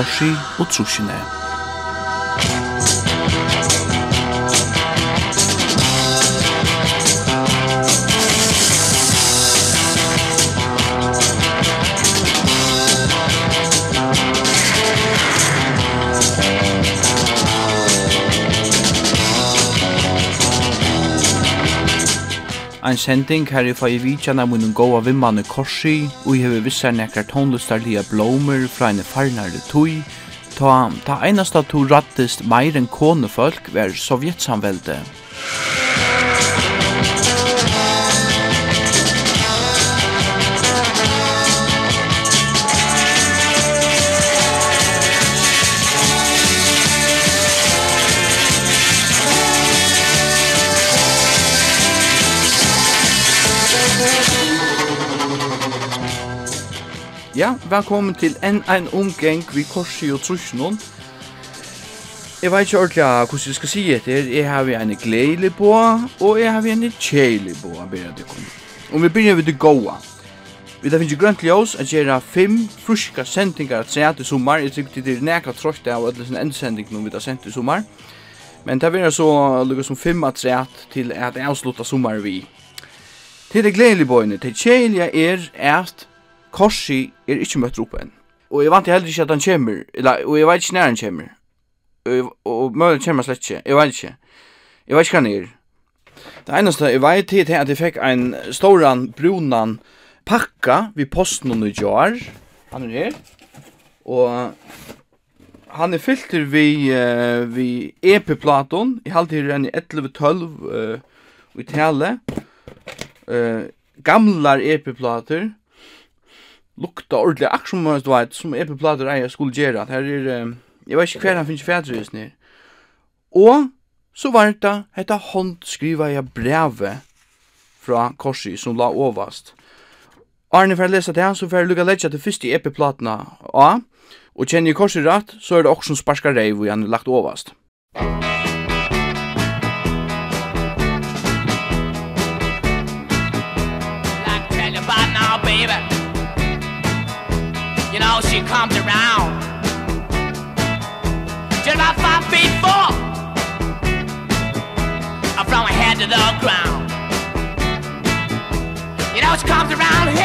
Korsi og Trusjene. Ein sending her i fai vidjan av munnen gåa vimman korsi, og i hever vissar nekar tonlustarliga blomer fra en farnare tui, ta, ta einasta to rattist meir enn konefolk ver sovjetsamvelde. Ja, velkommen til en en omgang vi korsi og trusjonen. Jeg vet ikke ordentlig hvordan jeg skal si etter. Jeg har vi en gledelig på, og jeg har vi en kjedelig på, bare det kom. Og vi begynner ved det gode. Vi da finnes grønt ljøs at gjøre fem fruska sendingar at sende i sommer. Jeg tykker det er nekka trøyt av alle sin endsending når vi da sendt i sommer. Men det er så lukket som fem at sende til at jeg avslutta sommer vi. Til det gledelig på, til kjedelig er at Korsi er ikkje møtt opp enn. Og jeg vant heller ikkje at han kjemur, og jeg veit ikkje nær han kjemur. Og, og møller kjemur slett ikkje, jeg veit ikkje. Jeg veit ikkje hva han er. Det einaste jeg veit til er at jeg fikk ein storan, brunan pakka vi posten i jar. Han er her. Og han er fyllt vi, uh, vi EP-platon. Jeg halte her enn i 11-12 uh, i tale. Uh, gamlar EP-plater lukta ordentlig, akkur som man vet, som epiplater eier skulle gjøre, her er, jeg vet ikke hver han finnes fædre i. Og så var det hetta håndskriva jeg brevet fra korsi som la overast. Arne for å lese det, så får jeg lukka letja til første epiplatene A, og kjenner jeg korsi rett, så er det også som sparskar reiv og han lagt overast. Musikk she comes around Just about five feet four From her head to the ground. You know she comes around here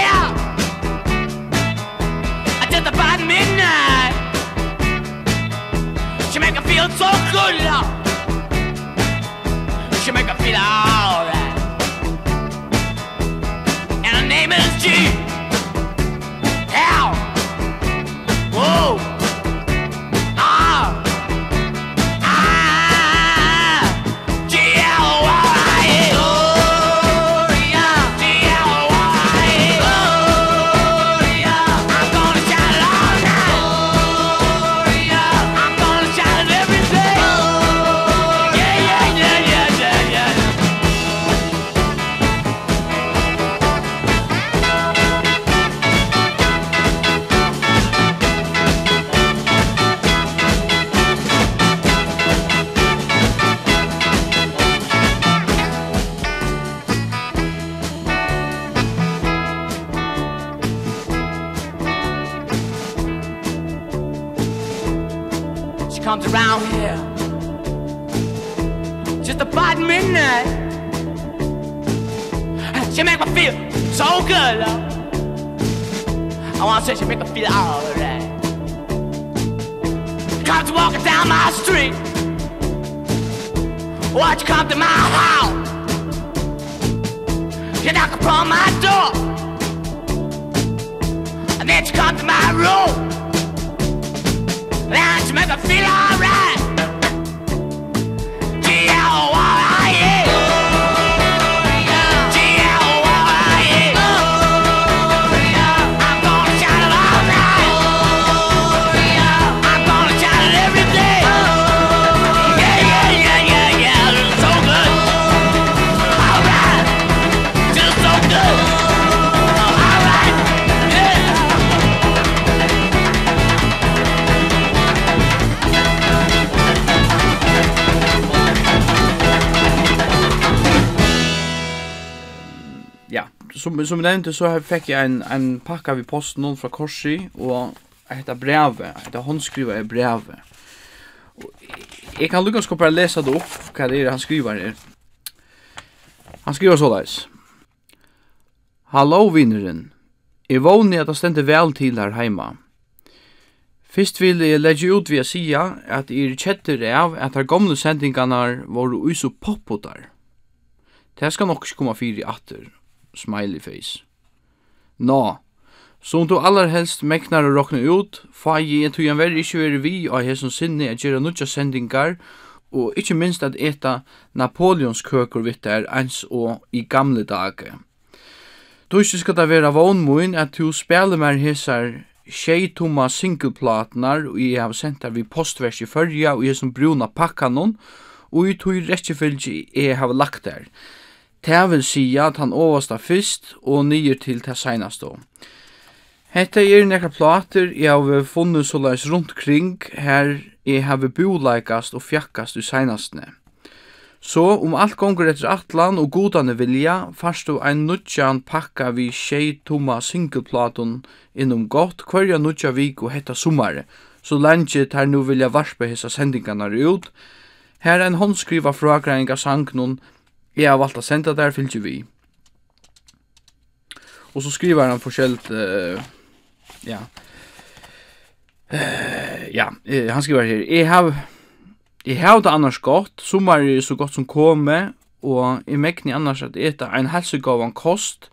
She make me feel so good love. I wanna say she make me feel alright. Comes walking down my street. Watch you come to my house. You knock upon my door. And then you come to my room. Now she make me feel alright. som som nämnde så här fick jag en en packa vi posten någon från Korsi och ett brev, ett handskrivet brev. Och jag kan lucka ska läsa det upp vad det är han skriver här. Han skriver så där. Hallå vinneren. Jeg vågner at det stender vel til her heima. Fyrst vil jeg legge ut via sida at jeg er kjetter av at her gamle sendingene var ui så poppotar. Det skal nok ikke komme fire atter, smiley face. Nå, som du aller helst meknar å råkne ut, fagi en tujan verri ikkje veri vi av hesson sinne at gjøre nudja sendingar, og ikkje minst at eta napoleonskøkur vitt der, eins og i gamle dagar. Du ikke skal det vera vognmoin at du spiller mer hesar tjej tomma singleplatnar og jeg har sendt her vi postvers i fyrja og jeg som bruna pakkanon og jeg tog rettjefylgi jeg har lagt der. Det vil sija at han oversta fyrst og nyer til det seinaste. Hetta er nekra plater jeg har funnet så leis rundt kring her jeg har boleikast og fjakkast i seinastene. Så om alt gonger etter atlan og godane vilja, farst du ein nudjan pakka vi tjei tomma singleplaton innom gott hverja nudja vik og hetta summare, så lenge tar nu vilja varspe hessa sendingarna ut. Her er en håndskriva fragreining av sangnon, Jeg har valgt å sende det der, fyllt vi. Og så skriver han forskjellt, uh, ja, uh, ja, uh, han skriver her, jeg har, jeg har det annars godt, sommer er så godt som kommer, og jeg mekner annars at eta en helsegavan kost,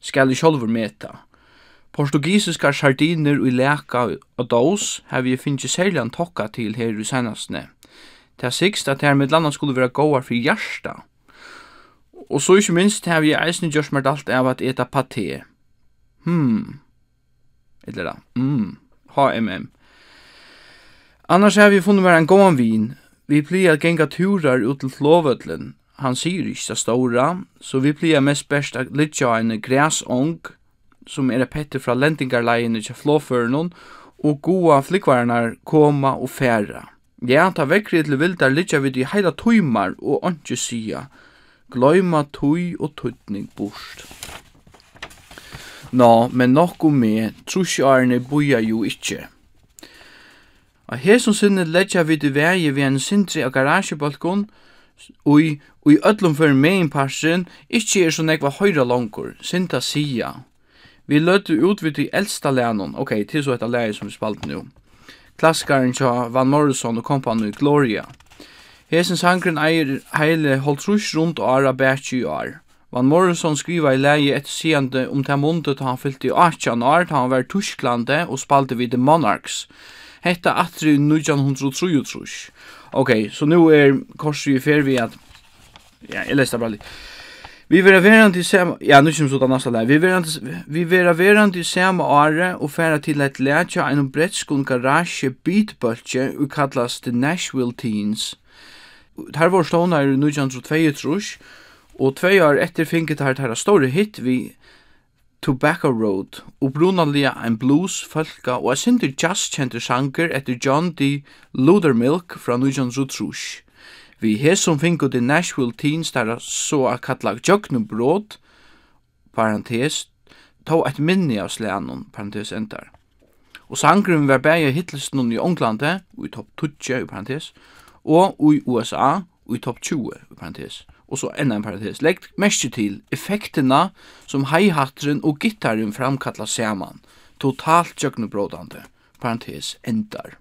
skal jeg sjolver meta. Portugisiska sardiner og leka og dås har vi finnst særlig en tokka til her i senastne. Det er sikst at her med landa skulle være gåar for hjarta, Og så ikke minst har vi eisen gjørs med alt av at eta paté. Hmm. Eller da. Mm. HMM. Annars har vi funnet meg en gåan vin. Vi pleier at genga turar ut til Flåvøtlen. Han sier ikke det stora, så vi pleier mest best at litja en græsong, som er petter fra lentingarleiene til Flåføren, og goa flikvarnar koma og færa. Ja, ta vekkri til vildar litja vid i heila tøymar og åndsju sida, gløyma tøy og tøytning bort. Nå, men nokku me, trusjarne boja jo ikkje. Og her som sinne letja vi til vei vi en sindri av garasjebalkon, og i, og i öllum fyrir meginparsen, ikkje er så nekva høyra langur, sinta sia. Vi løtte ut vi til eldsta lænon, ok, til så etta læg som vi spalt nu. Klaskaren tja Van Morrison og kompanu Gloria. Gloria. Hesen sangren eier heile holtrus rundt ára bætsi i år. Van Morrison skriva i leie etter seende om det mundet han fyllt i 18 år da han var Tusklande og spalte vid The Monarchs. Hetta atri 1933. Ok, så nu er korsi i fer vi at... Ja, jeg leste bare litt. Vi vera verandi sem ja nu kemur sota næsta lei. Vi verandi vi vera verandi sem ára og fara til at lækja einum bretskun garage beatbulche og kallast The Nashville Teens. Her var stående i 1922, og tvei år etter finket her til store hit vi Tobacco Road, og brunalia en blues, folka og en sinter jazzkjente sanger etter John D. Ludermilk fra 1923. Vi hesum finko de Nashville Teens der så a kallag Jöknubrot, parentes, ta et minni av sleanon, parentes endar. Og sangrum var bæja hitlisten i Ånglande, og i topp 20, parentes, og i USA i topp 20, parentes. Og så enda en parentes. Legg mest til effekterna som hi-hatteren og gitarren framkallar saman. Totalt jöknebrådande. Parentes endar.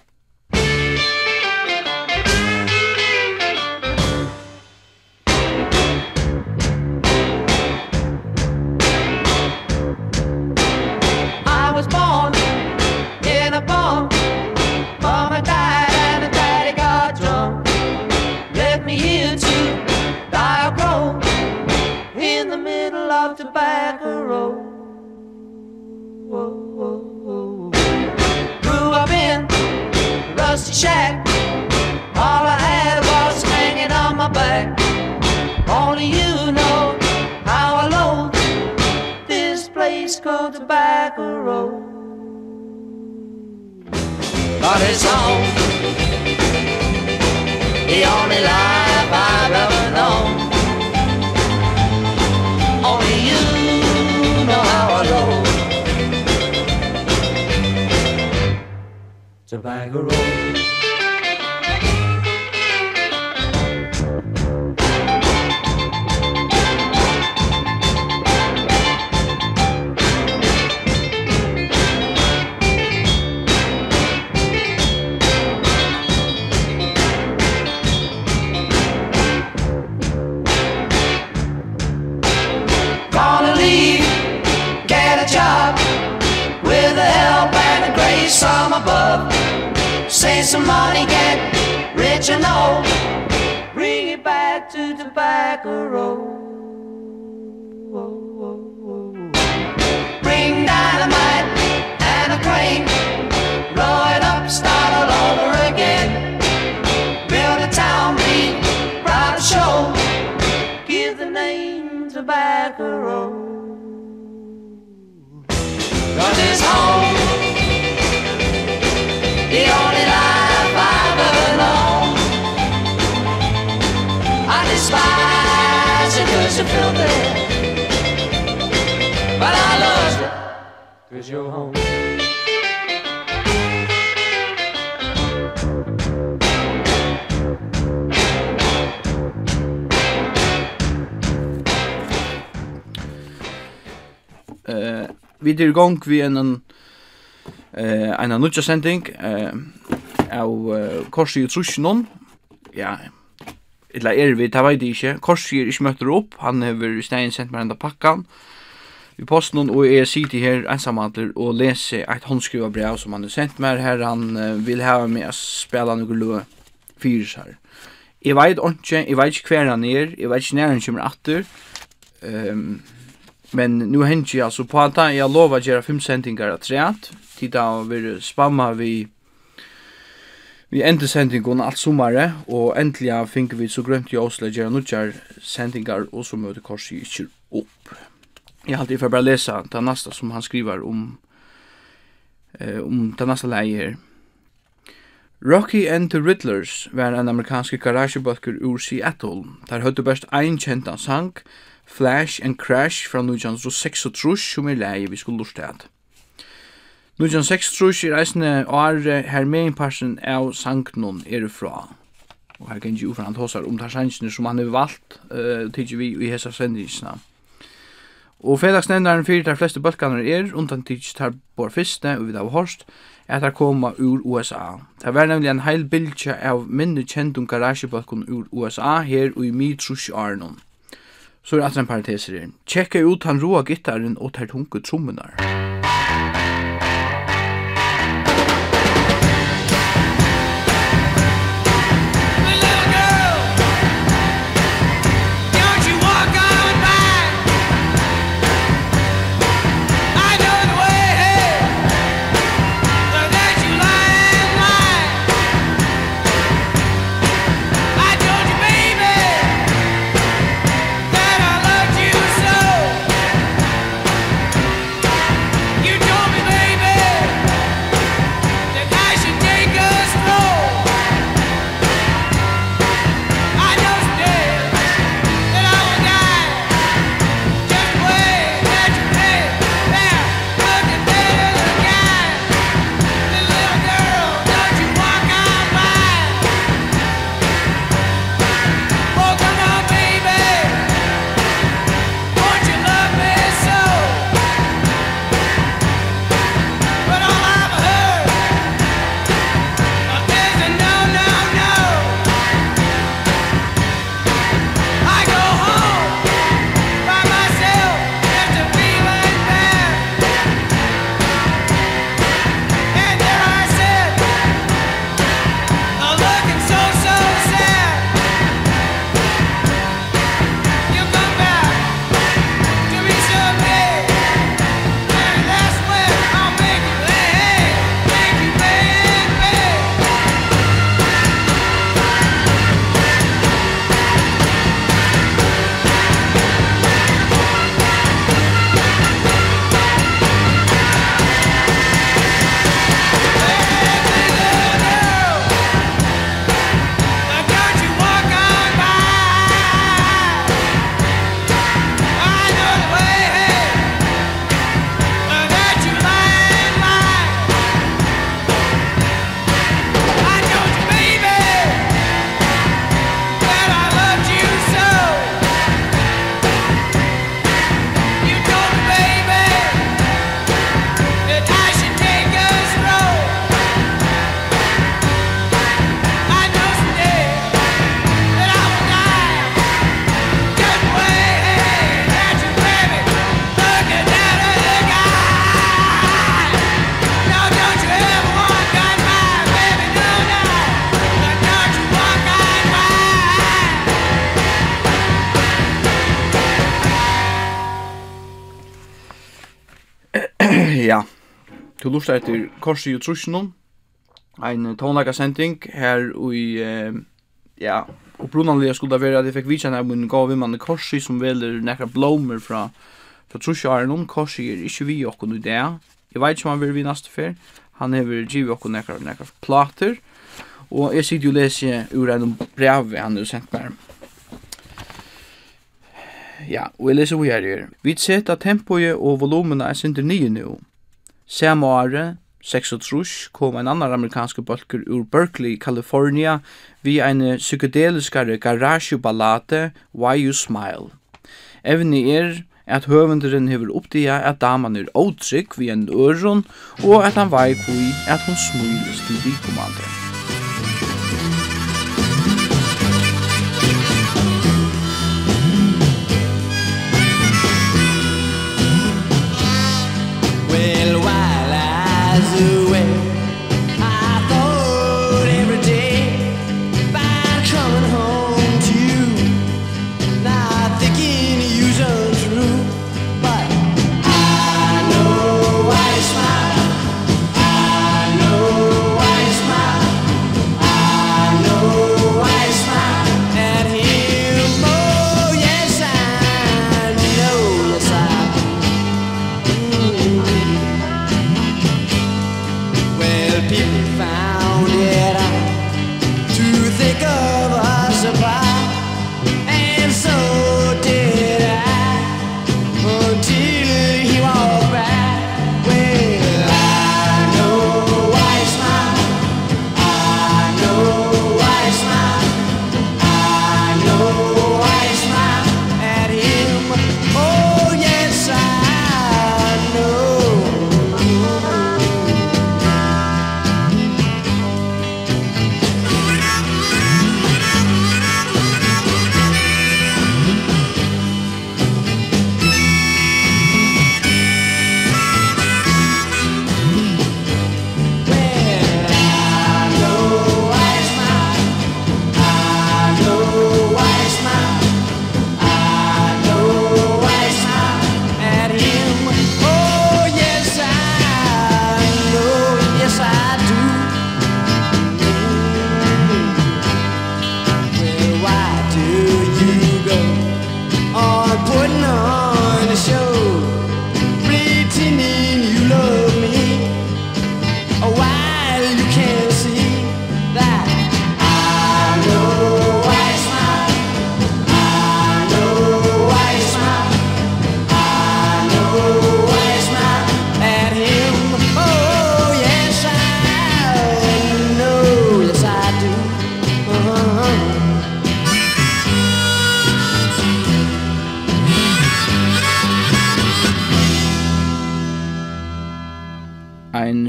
a shack All I had was hanging on my back. Only you know how I loathe This place called Tobacco Road. But it's home The only life I've ever known. Only you know how I loathe Tobacco Road. some above. Say somebody get rich and old. Bring it back to tobacco road. Bring dynamite and a crane. Blow it up, start all over again. Build a town, be proud to show. Give the name tobacco road. Cause it's home. vi er i gang vi en eh en nutja sending eh av korsi i trusjonen. ja eller er vi, det vet jeg ikke. korsi er ikke møtter opp han har i stein sendt meg enda pakkan Vi posten og jeg sitter her ensamhandler og leser et håndskriva brev som han har sendt meg her han uh, vil ha med å spela noen lø fyrs her jeg veit ikke, jeg veit ikke hver han er jeg veit ikke når han kommer atter ehm um, Men nu händer jeg altså på at jag lovar att gjøre fem sändningar att träat. Titta och vi spamma vi vi ender sendingen alt sommare, og endelig finner vi så grønt i Oslo gjøre noen sendingar, og så møter korset ikke opp. Jeg halte i for bare lese det neste som han skriver om, eh, om det neste leie her. Rocky and the Riddlers var en amerikansk garasjebøkker ur Seattle, der høyde best ein kjent sang, Flash and Crash fra 1936 som er leie vi skulle lurt til. 1906 er eisne åre her meinparsen av sanknon er fra. Og her kan jo ufran tåsar om tar sansjene som han har valgt uh, tidsi vi i hessa sendingsna. Og fredagsnevnaren fyrir tar fleste bøtkanar er, undan tidsi tar bor fyrste og vidav horst, er at koma ur USA. Det var nemlig en heil bildja av minne kjent om garasjebøtkun ur USA her og i mi trus Arnon. Så er det en parenteser her. Tjekka ut han roa gitaren og tar tunke trommunar. Du lustar etter Korsi og Trusjonon, ein tónleikasending her i, eh, ja, og opprunanlega skulle det være at jeg fikk vitsa av min gav vimmanne Korsi som veler nekra blomer fra, fra Trusjonon, Korsi er ikke vi okkon i det, jeg veit ikke om han vil vi næste fyr, han hever givet okkon nekra, nekra plater, og jeg sitter jo og leser ur en brev han har sendt meg, Ja, og jeg leser hva jeg er. Vi seta tempoet og volumene er sinter nye nå. Samme året, 36, kom en annan amerikansk bølger ur Berkeley, California, vi en psykedeliskare garageballade, Why You Smile. Evni er at høvenderen hever oppdia at daman er åtrykk vi en øron, og at han vei kui at hun smilest til vikommande.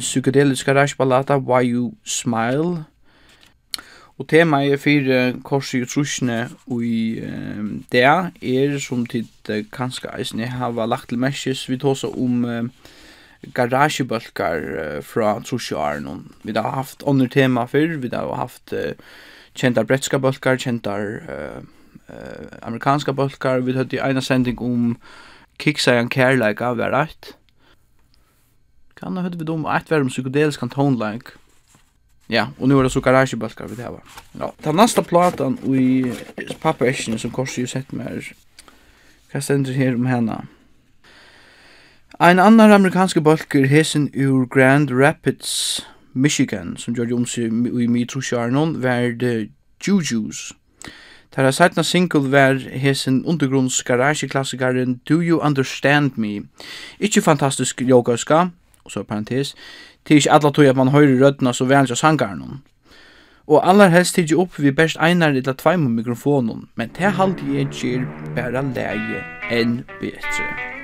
psykedeliska rashbalata Why You Smile. Og tema er fire korsi og trusjene i um, det er som tid uh, kanskje eisne hava lagt til mesjes vi tåsa om um, garagebølkar uh, fra trusjaren. Vi har haft andre tema før, vi har haft uh, kjentar bretska bølkar, kjentar uh, uh, amerikanska bølkar, vi hadde eina sending om Kiksajan Kærleika, vi har rett. Kan ha hørt vi dom ett värm psykedelisk tonelike. Ja, och nu är det så garagebalkar vi det. Ja, ta nästa platan och i pappersken som korsi ju sett mer. Hva stendur her om henne? Ein annan amerikansk balkur hesen ur Grand Rapids, Michigan, som gjør om seg i mitrosjarnon, var det Juju's. Tara sætna single var hesen undergrunds garageklassikaren Do You Understand Me. Ikkje fantastisk yoga ska, og så parentes, til ikke alle tog at man høyrer rødna så vel av sangaren. Og aller helst tidsi opp vi best einar eller tveim mikrofonen, men det halde jeg gjør bæra leie enn betre.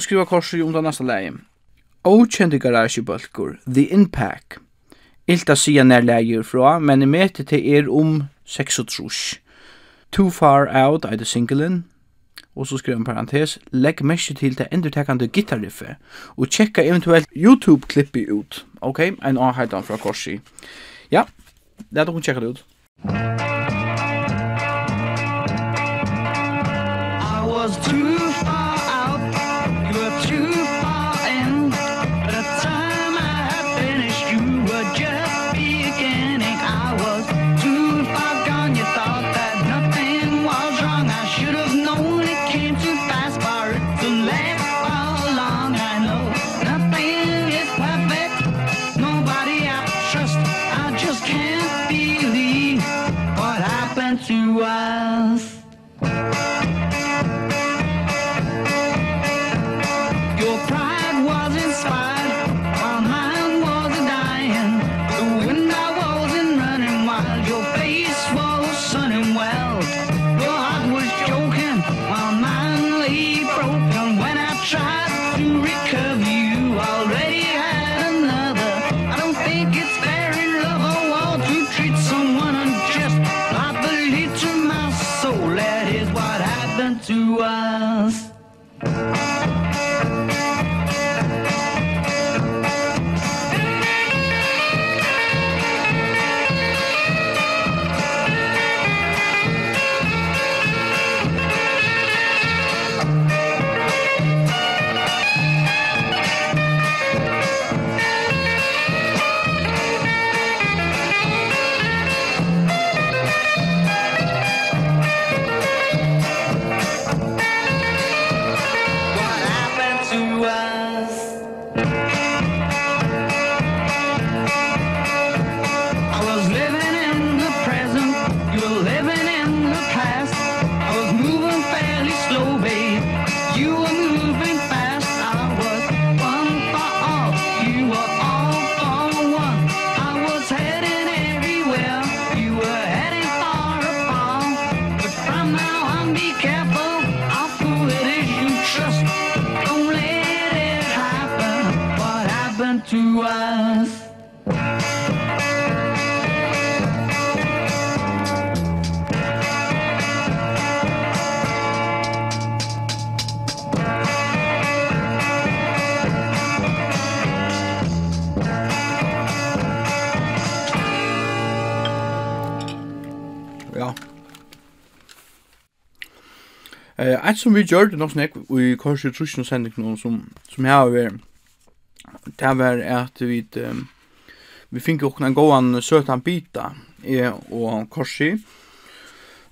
nu skriva korsi om det nästa läge. Okänd garagebulkur, The Impact. Ilta sia när läger fra, men i møte til er om 6 Too Far Out er det singlen, og så skriver en parentes, legg mesh til det endertekande gitarriffet, og tjekka eventuelt YouTube-klippet ut, ok, en avheitan fra korsi. Ja, det er dere tjekka det ut. som vi gjør det nok snakk i korset trusjon sending noen som, som jeg har vært, det var at vi, um, vi fikk jo en gåan søtan bita i og korsi.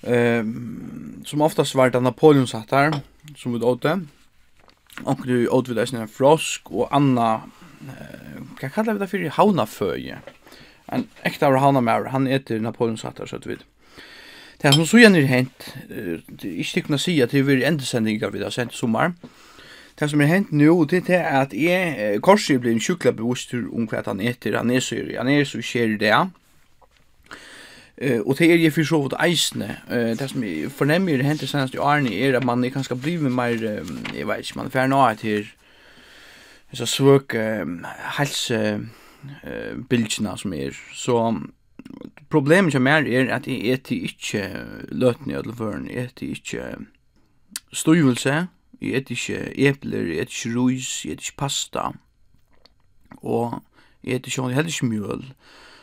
Um, som oftast var det Napoleonsattar som vi åtte, og du åtte vi det sånn frosk og anna, uh, hva kallar vi det for, haunaføye, en ekta av haunamær, han etter Napoleonsattar, så du vet, Det som så gjerne er hent, det er ikke til kunne si at det er endesendinger vi har sendt i sommar, det som er hent nå, det er at jeg, Korsi blir en sjukla bevostur om hva han etter, han er så, han er så skjer det, Uh, og det er jeg for så vidt eisene. Uh, det som jeg fornemmer hent det senast i Arne er at man er kanskje blir mer, um, jeg vet ikke, man er ferdig nå etter så svøk um, helse uh, bildene som er. Så problemet som er er at jeg etter ikke løtene i alle føren, jeg etter ikke støyvelse, jeg etter ikke epler, jeg etter ikke rus, jeg etter ikke pasta, og jeg etter ikke heller ikke mjøl.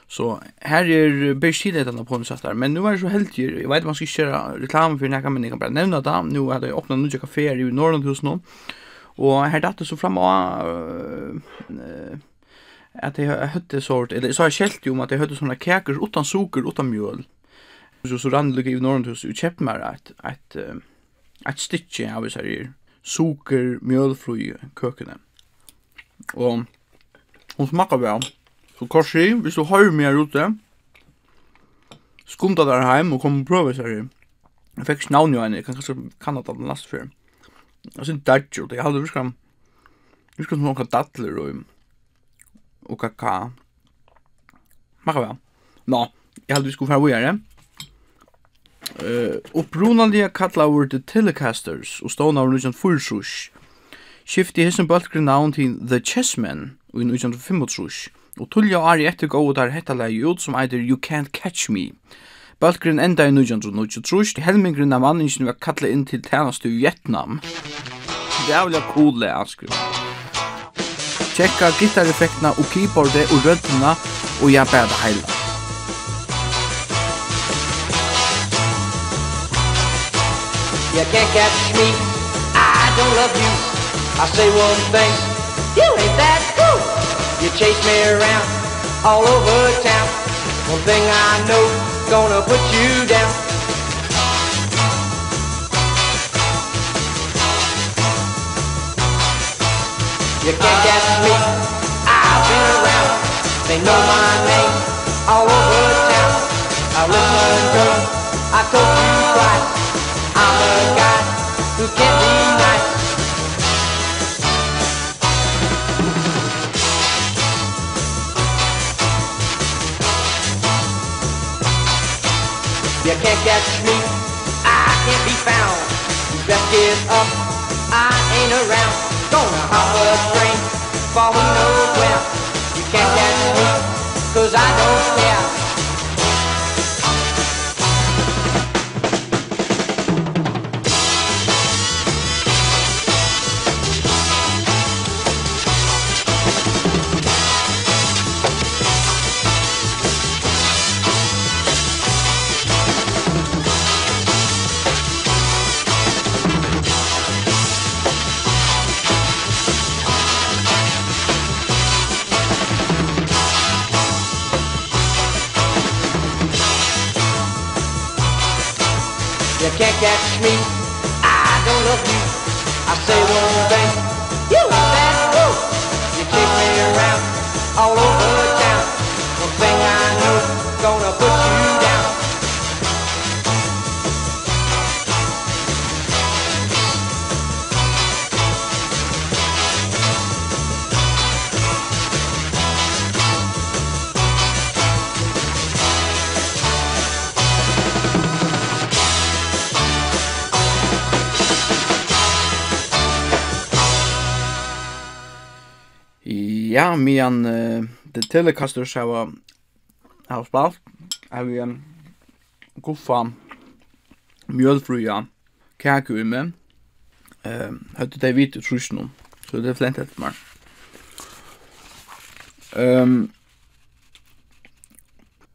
Så her er bare tid etter på en satt men nu er det så heldig, jeg vet man skal ikke gjøre reklame for nekka, men jeg kan bare nevne det, nu er det åpnet noen kaféer i Norrlandhusen nå, og her datt det så frem av... Uh, uh, at jeg høtte sort, eller så har jeg kjelt jo om at jeg høtte sånne kaker utan suker, utan mjøl. Så, så rann lykke i Norrhus og kjøpt meg et, et, et stykke av disse her suker, mjølfri køkene. Og hun smakker bra. Så Korsi, hvis du har meg her ute, skumta der heim og kom og prøve seg her. Jeg fikk navn jo henne, jeg kan kanskje kan at den last før. Jeg synes det er jo, jeg hadde virkelig virkelig noen dadler og og kaka. Makka väl. Nå, jeg hade vi skulle få vidare. Uh, upprunalia kalla vart the Telecasters og ståna av Lucian Fulsush. Skifti hessen bulkri navn til The Chessmen og i 1935, og tullja ari etter gau der hetta lei ut som eitir You Can't Catch Me. Bulkrin enda i 1923, til helmingrin av manningen var kalla inn til tænastu i Vietnam. Det er vel cool, det, tjekka gitareffektene og keyboardet og røddene, og jeg bare det hele. You can't catch me, I don't love you. I say one thing, you ain't that cool. You chase me around, all over town. One thing I know, gonna put you down. You can't get me I've been around They know my name. All over town I listen girl. I told you twice I'm a guy Who can't be nice. You can't catch me. I can't be found. You best give up. I ain't around. Gonna hop a train, for who knows where. catch me. I don't love you I say one thing. You love that roof You kick me around All over town. One thing I know Gonna put you Ja, medan uh, The Telecasters har har spalt har vi en guffa mjölfruja kaku i med um, høttu det vidt trusnum så det er flent etter meg um,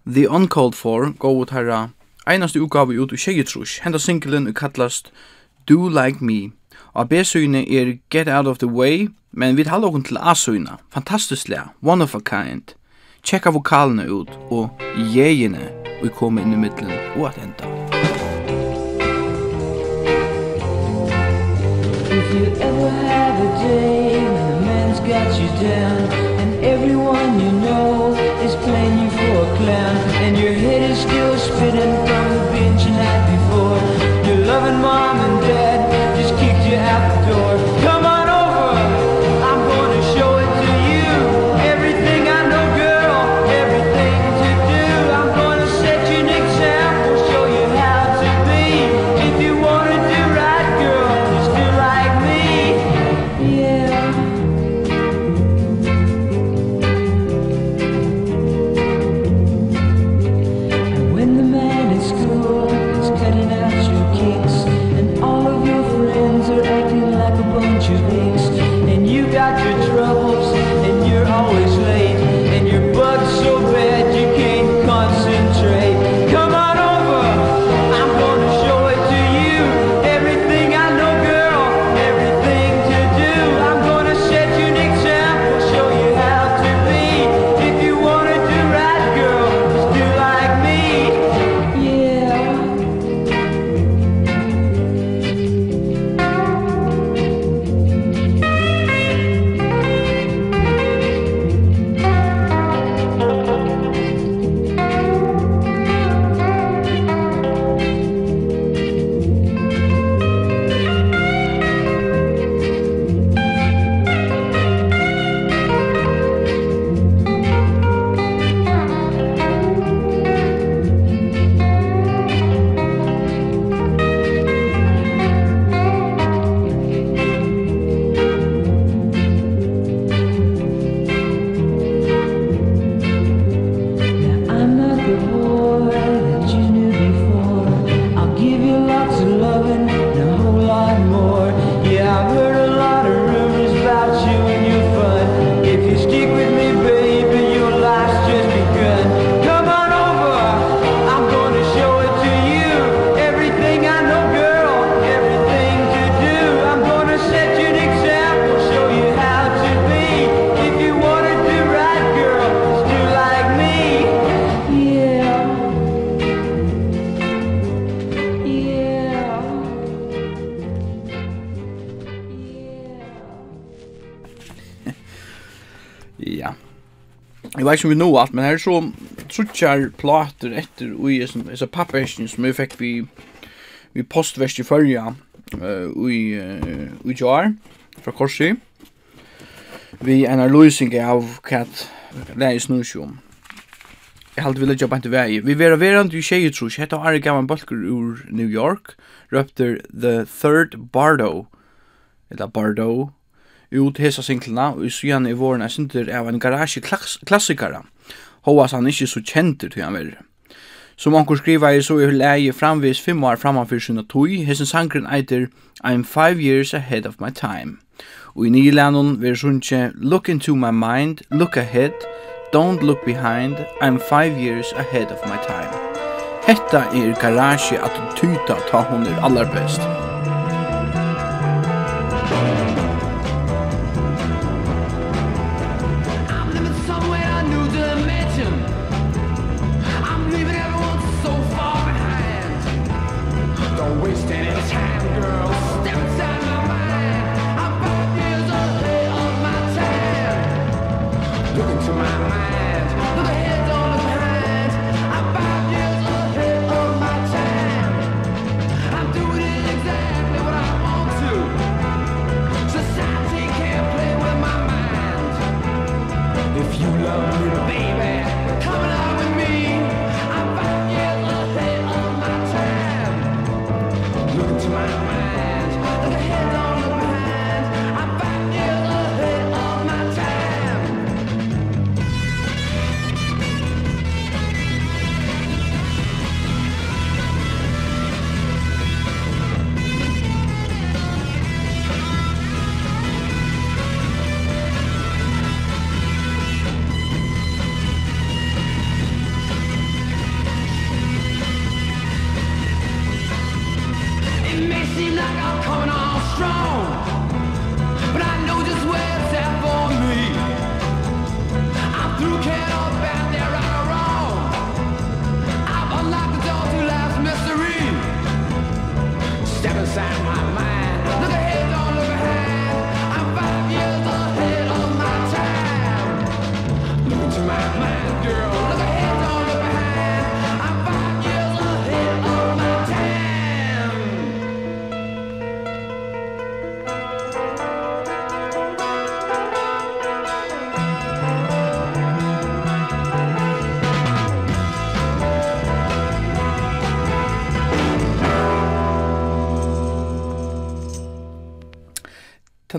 The Uncalled For gå ut herra einaste utgave ut i tjejetrus henda singlen kallast Do Like Me. Og B-syne er Get Out of the Way, men vi taler okkur til A-syna. Fantastisk lea, one of a kind. Tjekka vokalene ut, og jegene, og vi kommer inn i middelen, og at enda. If you ever have a day when the man's got you down And everyone you know is playing you for a clown And your head is still spinning vet ikke om vi nå alt, men her er så trutjar plater etter ui i så som vi fikk vi, vi postverst i førja uh, ui, uh, ui jar fra Korsi vi en løsning av hva leis nu om Jeg halte vi legger på en vei. Vi vera verand i tjeje trus, hetta Ari Gavan Balker ur New York, røpter The Third Bardo, eller Bardo, ut hesa singlena, og syan i våren er sindur av en garage klassikara, Hoas han ikkje så kjentur til han verre. Som onkur skriva i så er leie framvis fem år framanfyr sinna tui, hessen sangren eitir I'm five years ahead of my time. Og i Nylandon ver sunnje Look into my mind, look ahead, don't look behind, I'm five years ahead of my time. Hetta er garage at tuta ta hon er allar best.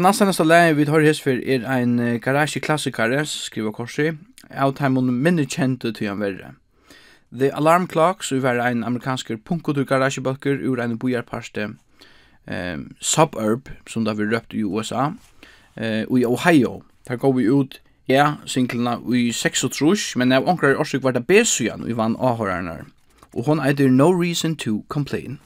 Den nästa nästa leie vi tar his er ein en garage klassikare skriver Korsi. Out time on minne kjente til han verre. The Alarm Clocks, vi var ein amerikansk punkotur garagebøkker ur ein bojarparste um, suburb som da vi røpt i USA eh, og i Ohio. Der går vi ut ja, singlena i 36, men av onkrar årsøk var det besujan vi vann avhørerne. Og hon eitir No Reason to Complain.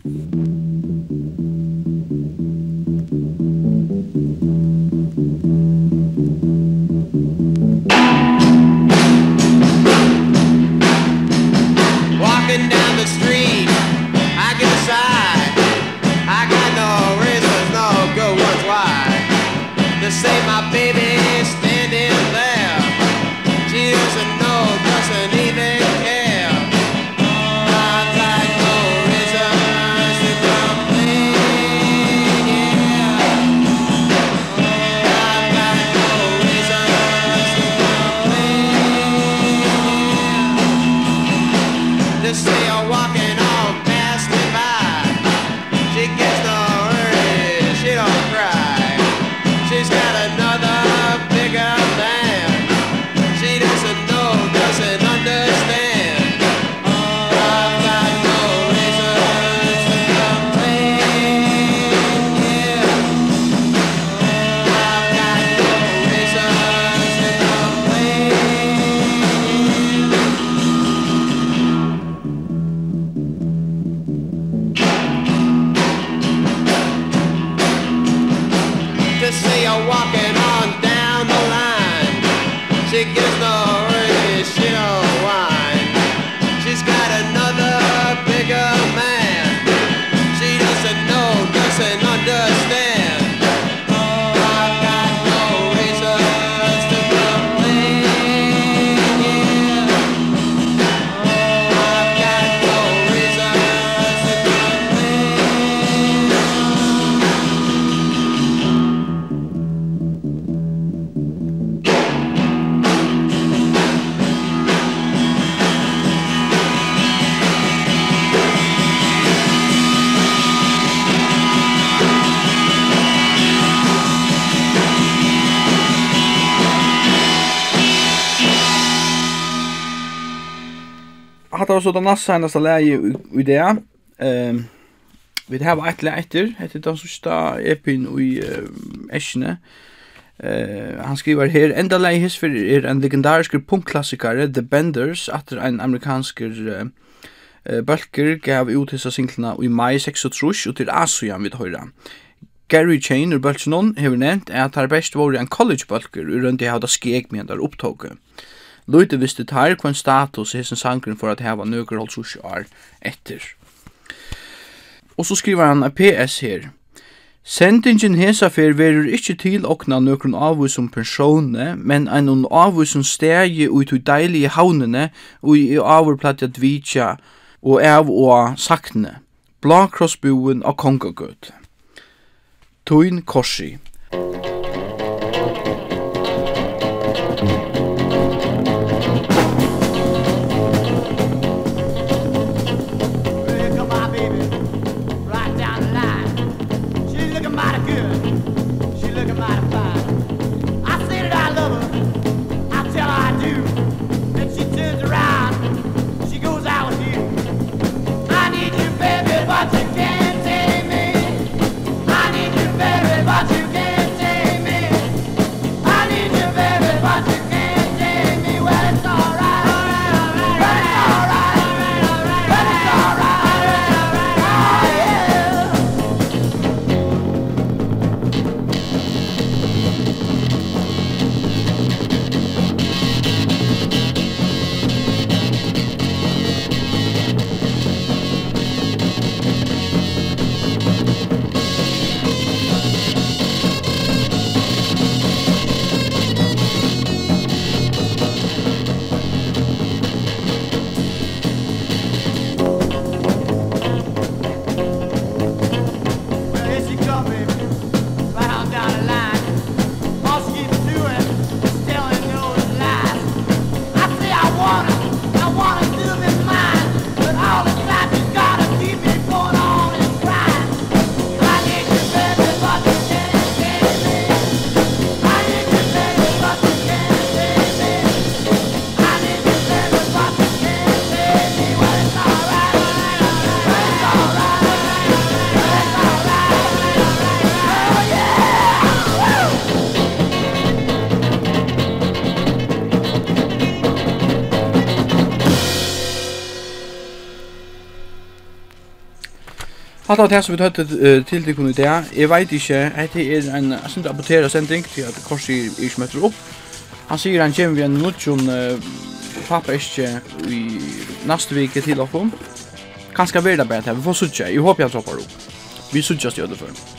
så det nästa senaste läge i det. Ehm vi har ett läge efter, heter det sista epin i Eschne. Eh han skriver här enda läge his för er en legendarisk punkklassiker The Benders efter en amerikansk eh Balker gav ut hisa singlarna i maj 36 och till Asien vid höra. Gary Chain ur Böltsnon hever nevnt at her best var en college-bølger ur rundt i hauda skeg med der opptoget. Løyte visste tar kvann status hessen sangren for at heva nøkker holdt sushi år etter. Og så skriver han PS her. Sendingen hesa fer verur ikkje til okna nøkron avvisum persone, men ein avvisum stegi ut i deilige havnene og i avurplatja vitja og av og sakne. Blakrossbuen av kongagøt. Tuin korsi. Tuin korsi. Hatt av det som vi tøtt til det kunne i det, jeg vet ikke, dette er en sint aborteret sending til at Korsi ikke møter opp. Han sier han kommer vi en nutjon uh, pappa ikke i neste vike til dere. Kanskje vi det bare til, vi får suttje, jeg håper jeg dropper opp. Vi suttjes til å det før.